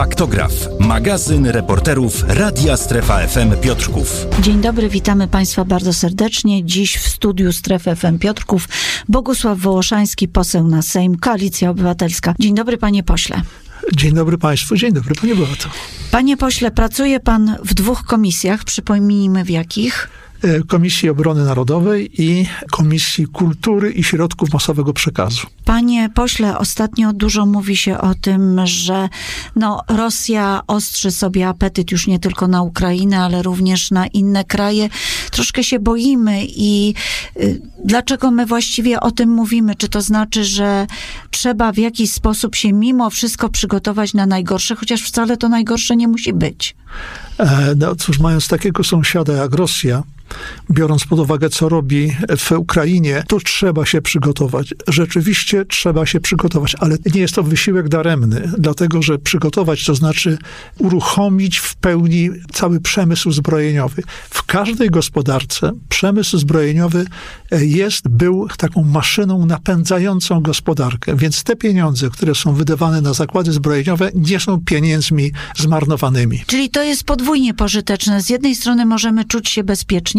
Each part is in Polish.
Faktograf, magazyn reporterów Radia Strefa FM Piotrków. Dzień dobry, witamy Państwa bardzo serdecznie. Dziś w studiu Strefy FM Piotrków Bogusław Wołoszański, poseł na Sejm, Koalicja Obywatelska. Dzień dobry, panie pośle. Dzień dobry Państwu, dzień dobry Panie Beato. Panie pośle, pracuje pan w dwóch komisjach, przypomnijmy w jakich? E, Komisji Obrony Narodowej i Komisji Kultury i Środków Masowego Przekazu. Panie pośle, ostatnio dużo mówi się o tym, że no, Rosja ostrzy sobie apetyt już nie tylko na Ukrainę, ale również na inne kraje. Troszkę się boimy i y, dlaczego my właściwie o tym mówimy? Czy to znaczy, że trzeba w jakiś sposób się mimo wszystko przygotować na najgorsze, chociaż wcale to najgorsze nie musi być? E, No cóż, mając takiego sąsiada jak Rosja, biorąc pod uwagę, co robi w Ukrainie, to trzeba się przygotować. Rzeczywiście trzeba się przygotować, ale nie jest to wysiłek daremny, dlatego że przygotować to znaczy uruchomić w pełni cały przemysł zbrojeniowy. W każdej gospodarce przemysł zbrojeniowy jest, był taką maszyną napędzającą gospodarkę, więc te pieniądze, które są wydawane na zakłady zbrojeniowe, nie są pieniędzmi zmarnowanymi. Czyli to jest podwójnie pożyteczne. Z jednej strony możemy czuć się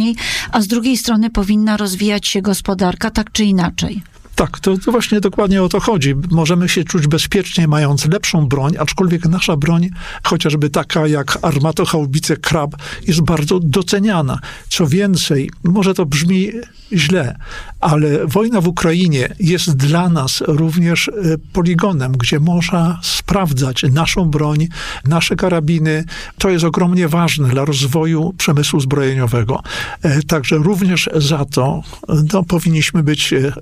bezpieczniej, a z drugiej strony powinna rozwijać się gospodarka tak czy inaczej. Tak, to, to właśnie dokładnie o to chodzi. Możemy się czuć bezpiecznie, mając lepszą broń, aczkolwiek nasza broń, chociażby taka jak armatochaubice Krab, jest bardzo doceniana. Co więcej, może to brzmi źle, ale wojna w Ukrainie jest dla nas również e, poligonem, gdzie można sprawdzać naszą broń, nasze karabiny. To jest ogromnie ważne dla rozwoju przemysłu zbrojeniowego. E, Także również za to no, powinniśmy być e,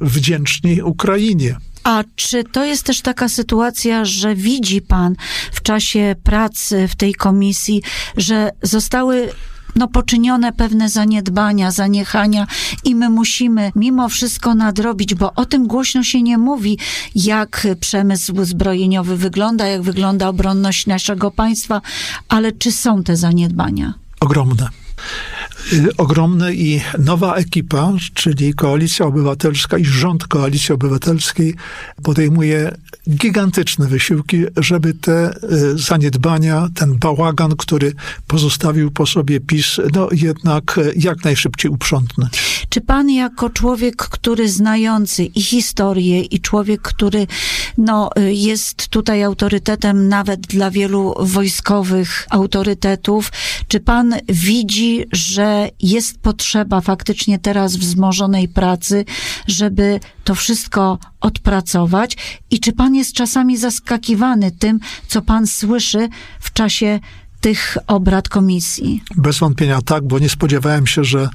Ukrainie. A czy to jest też taka sytuacja, że widzi pan w czasie pracy w tej komisji, że zostały no, poczynione pewne zaniedbania, zaniechania i my musimy mimo wszystko nadrobić, bo o tym głośno się nie mówi, jak przemysł zbrojeniowy wygląda, jak wygląda obronność naszego państwa, ale czy są te zaniedbania? ogromne. Ogromne i nowa ekipa, czyli Koalicja Obywatelska i rząd Koalicji Obywatelskiej podejmuje gigantyczne wysiłki, żeby te y, zaniedbania, ten bałagan, który pozostawił po sobie PiS, no jednak y, jak najszybciej uprzątnąć. Czy pan jako człowiek, który znający i historię, i człowiek, który no, y, jest tutaj autorytetem nawet dla wielu wojskowych autorytetów, czy pan widzi, że jest potrzeba faktycznie teraz wzmożonej pracy, żeby to wszystko odpracować? I czy pan jest czasami zaskakiwany tym, co pan słyszy w czasie tych obrad komisji? Bez wątpienia tak, bo nie spodziewałem się, że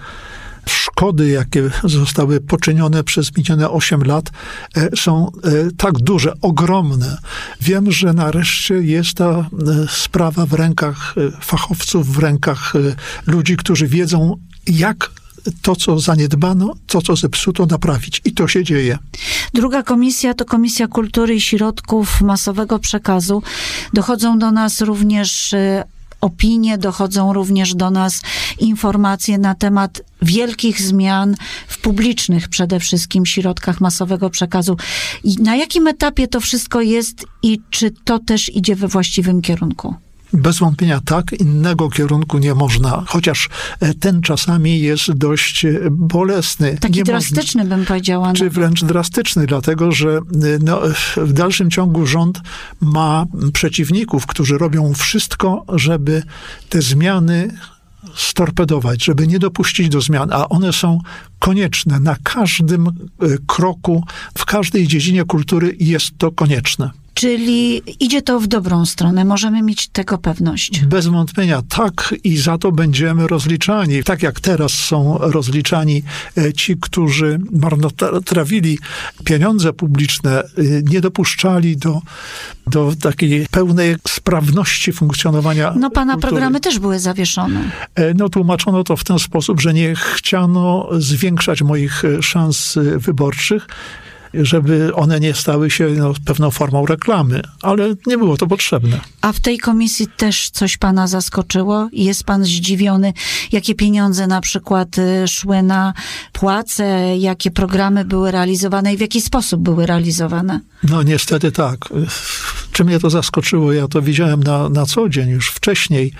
szkody, jakie zostały poczynione przez minione 8 lat, e, są e, tak duże, ogromne. Wiem, że nareszcie jest ta e, sprawa w rękach fachowców, w rękach ludzi, którzy wiedzą, jak to, co zaniedbano, to, co zepsuto, naprawić. I to się dzieje. Druga komisja to Komisja Kultury i Środków Masowego Przekazu. Dochodzą do nas również opinie, dochodzą również do nas informacje na temat wielkich zmian w publicznych przede wszystkim środkach masowego przekazu. I na jakim etapie to wszystko jest i czy to też idzie we właściwym kierunku? Bez wątpienia tak, innego kierunku nie można, chociaż e, ten czasami jest dość e, bolesny. Taki nie można- drastyczny bym powiedziała. czy nawet. wręcz drastyczny, dlatego że y, no, w dalszym ciągu rząd ma przeciwników, którzy robią wszystko, żeby te zmiany storpedować, żeby nie dopuścić do zmian, a one są konieczne na każdym kroku, w każdej dziedzinie kultury jest to konieczne. Czyli idzie to w dobrą stronę, możemy mieć tego pewność. Bez wątpienia tak i za to będziemy rozliczani. Tak jak teraz są rozliczani e, ci, którzy marnotrawili pieniądze publiczne, e, nie dopuszczali do, do takiej pełnej sprawności funkcjonowania. No pana kultury. programy też były zawieszone. E, No tłumaczono to w ten sposób, że nie chciano zwiększać moich szans wyborczych. Żeby one nie stały się no, pewną formą reklamy, ale nie było to potrzebne. A w tej komisji też coś pana zaskoczyło? Jest pan zdziwiony, jakie pieniądze na przykład y, szły na płace, jakie programy były realizowane i w jaki sposób były realizowane? No niestety tak. Czy mnie to zaskoczyło? Ja to widziałem na, na co dzień już wcześniej,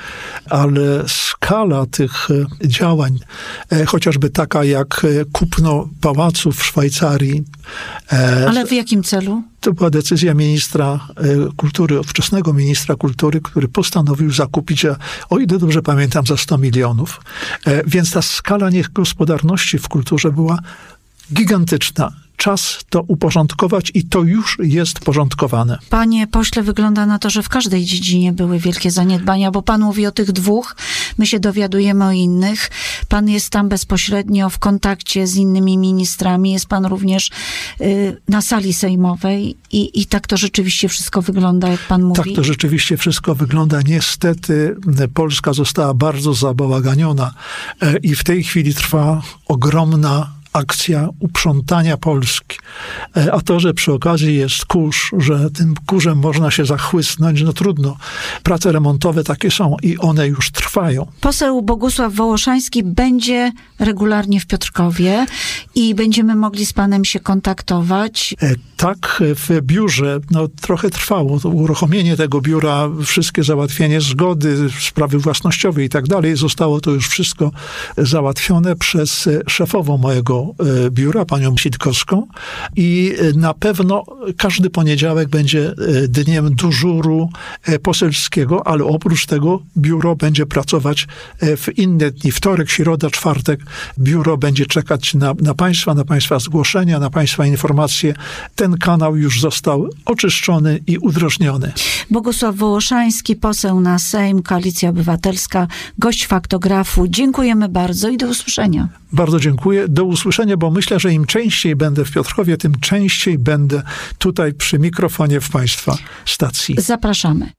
ale skala tych e, działań, e, chociażby taka jak e, kupno pałacu w Szwajcarii. Ale w jakim celu? To była decyzja ministra kultury, ówczesnego ministra kultury, który postanowił zakupić, o ile dobrze pamiętam, za 100 milionów. Więc ta skala niegospodarności w kulturze była gigantyczna czas to uporządkować i to już jest porządkowane. Panie pośle, wygląda na to, że w każdej dziedzinie były wielkie zaniedbania, bo pan mówi o tych dwóch, my się dowiadujemy o innych. Pan jest tam bezpośrednio w kontakcie z innymi ministrami, jest pan również y, na sali sejmowej i, i tak to rzeczywiście wszystko wygląda, jak pan mówi. Tak to rzeczywiście wszystko wygląda. Niestety Polska została bardzo zabałaganiona e, i w tej chwili trwa ogromna akcja uprzątania Polski. E, a to, że przy okazji jest kurz, że tym kurzem można się zachłysnąć, no trudno. Prace remontowe takie są i one już trwają. Poseł Bogusław Wołoszański będzie regularnie w Piotrkowie i będziemy mogli z panem się kontaktować. E, tak, w biurze no, trochę trwało to uruchomienie tego biura, wszystkie załatwienie zgody, sprawy własnościowe i tak dalej. Zostało to już wszystko załatwione przez szefową mojego E, biura, panią Sitkowską i e, na pewno każdy poniedziałek będzie e, dniem dyżuru poselskiego, ale oprócz tego biuro będzie pracować w inne dni, wtorek, środa, czwartek. Biuro będzie czekać na, na państwa, na państwa zgłoszenia, na państwa informacje. Ten kanał już został oczyszczony i udrożniony. Bogusław Wołoszański, poseł na Sejm, Koalicja Obywatelska, gość faktografu. Dziękujemy bardzo i do usłyszenia. Bardzo dziękuję. Do bo myślę, że im częściej będę w Piotrkowie, tym częściej będę tutaj przy mikrofonie w Państwa stacji. Zapraszamy.